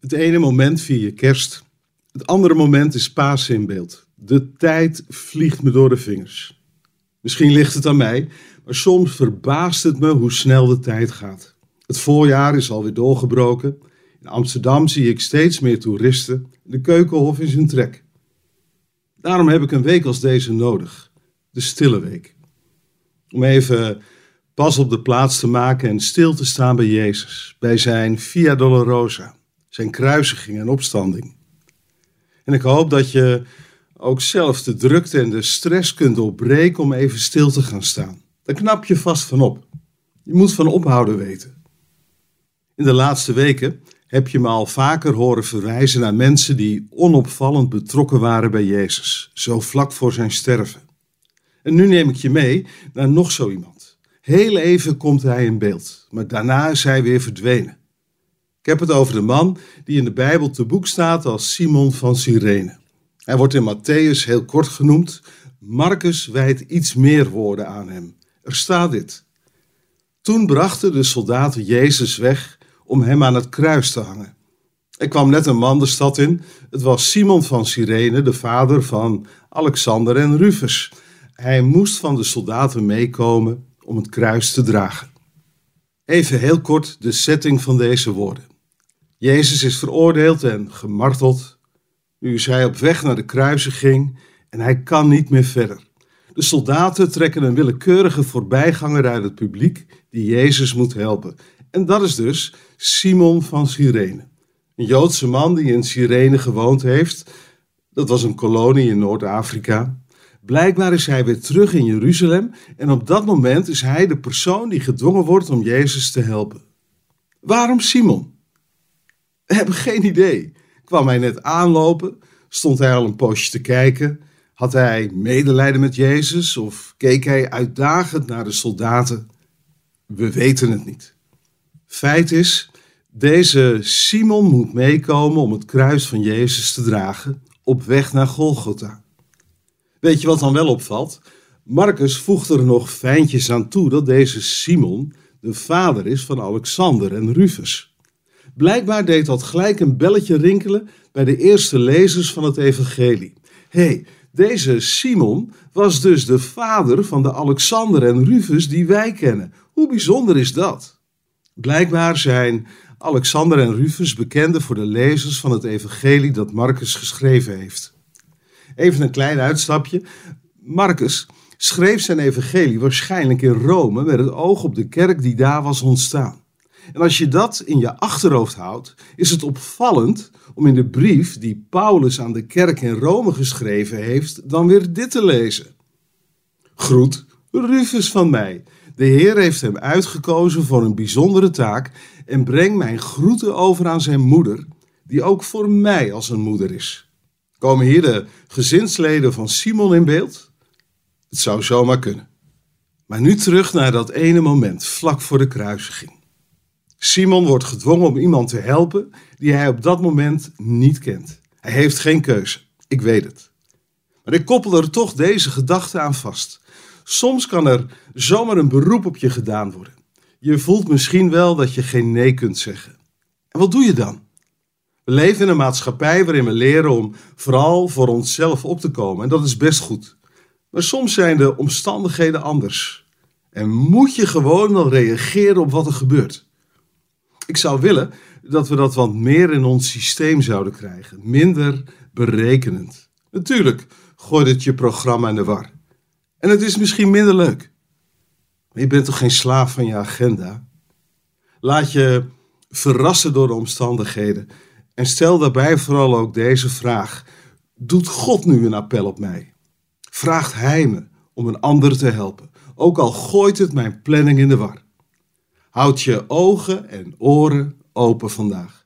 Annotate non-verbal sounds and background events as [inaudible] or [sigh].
Het ene moment vier je kerst, het andere moment is Pasen in beeld. De tijd vliegt me door de vingers. Misschien ligt het aan mij, maar soms verbaast het me hoe snel de tijd gaat. Het voorjaar is alweer doorgebroken. In Amsterdam zie ik steeds meer toeristen. De keukenhof is in trek. Daarom heb ik een week als deze nodig. De stille week. Om even pas op de plaats te maken en stil te staan bij Jezus. Bij zijn Via Dolorosa. Zijn kruisiging en opstanding. En ik hoop dat je ook zelf de drukte en de stress kunt doorbreken om even stil te gaan staan. Daar knap je vast van op. Je moet van ophouden weten. In de laatste weken heb je me al vaker horen verwijzen naar mensen die onopvallend betrokken waren bij Jezus, zo vlak voor zijn sterven. En nu neem ik je mee naar nog zo iemand. Heel even komt hij in beeld, maar daarna is hij weer verdwenen. Ik heb het over de man die in de Bijbel te boek staat als Simon van Cyrene. Hij wordt in Matthäus heel kort genoemd. Marcus wijdt iets meer woorden aan hem. Er staat dit. Toen brachten de soldaten Jezus weg om hem aan het kruis te hangen. Er kwam net een man de stad in. Het was Simon van Cyrene, de vader van Alexander en Rufus. Hij moest van de soldaten meekomen om het kruis te dragen. Even heel kort de setting van deze woorden. Jezus is veroordeeld en gemarteld. Nu is hij op weg naar de kruisiging en hij kan niet meer verder. De soldaten trekken een willekeurige voorbijganger uit het publiek die Jezus moet helpen. En dat is dus Simon van Cyrene. Een Joodse man die in Cyrene gewoond heeft. Dat was een kolonie in Noord-Afrika. Blijkbaar is hij weer terug in Jeruzalem en op dat moment is hij de persoon die gedwongen wordt om Jezus te helpen. Waarom Simon? [laughs] We hebben geen idee. Kwam hij net aanlopen? Stond hij al een poosje te kijken? Had hij medelijden met Jezus of keek hij uitdagend naar de soldaten? We weten het niet. Feit is, deze Simon moet meekomen om het kruis van Jezus te dragen op weg naar Golgotha. Weet je wat dan wel opvalt? Marcus voegt er nog fijntjes aan toe dat deze Simon de vader is van Alexander en Rufus. Blijkbaar deed dat gelijk een belletje rinkelen bij de eerste lezers van het evangelie. Hé, hey, deze Simon was dus de vader van de Alexander en Rufus die wij kennen. Hoe bijzonder is dat? Blijkbaar zijn Alexander en Rufus bekende voor de lezers van het evangelie dat Marcus geschreven heeft. Even een klein uitstapje. Marcus schreef zijn evangelie waarschijnlijk in Rome met het oog op de kerk die daar was ontstaan. En als je dat in je achterhoofd houdt, is het opvallend om in de brief die Paulus aan de kerk in Rome geschreven heeft, dan weer dit te lezen. Groet Rufus van mij. De Heer heeft hem uitgekozen voor een bijzondere taak en breng mijn groeten over aan zijn moeder, die ook voor mij als een moeder is. Komen hier de gezinsleden van Simon in beeld? Het zou zomaar kunnen. Maar nu terug naar dat ene moment, vlak voor de kruisiging. Simon wordt gedwongen om iemand te helpen die hij op dat moment niet kent. Hij heeft geen keuze, ik weet het. Maar ik koppel er toch deze gedachte aan vast. Soms kan er zomaar een beroep op je gedaan worden. Je voelt misschien wel dat je geen nee kunt zeggen. En wat doe je dan? We leven in een maatschappij waarin we leren om vooral voor onszelf op te komen. En dat is best goed. Maar soms zijn de omstandigheden anders. En moet je gewoon wel reageren op wat er gebeurt. Ik zou willen dat we dat wat meer in ons systeem zouden krijgen. Minder berekenend. Natuurlijk gooit het je programma in de war. En het is misschien minder leuk. Maar je bent toch geen slaaf van je agenda? Laat je verrassen door de omstandigheden. En stel daarbij vooral ook deze vraag. Doet God nu een appel op mij? Vraagt Hij me om een ander te helpen? Ook al gooit het mijn planning in de war. Houd je ogen en oren open vandaag.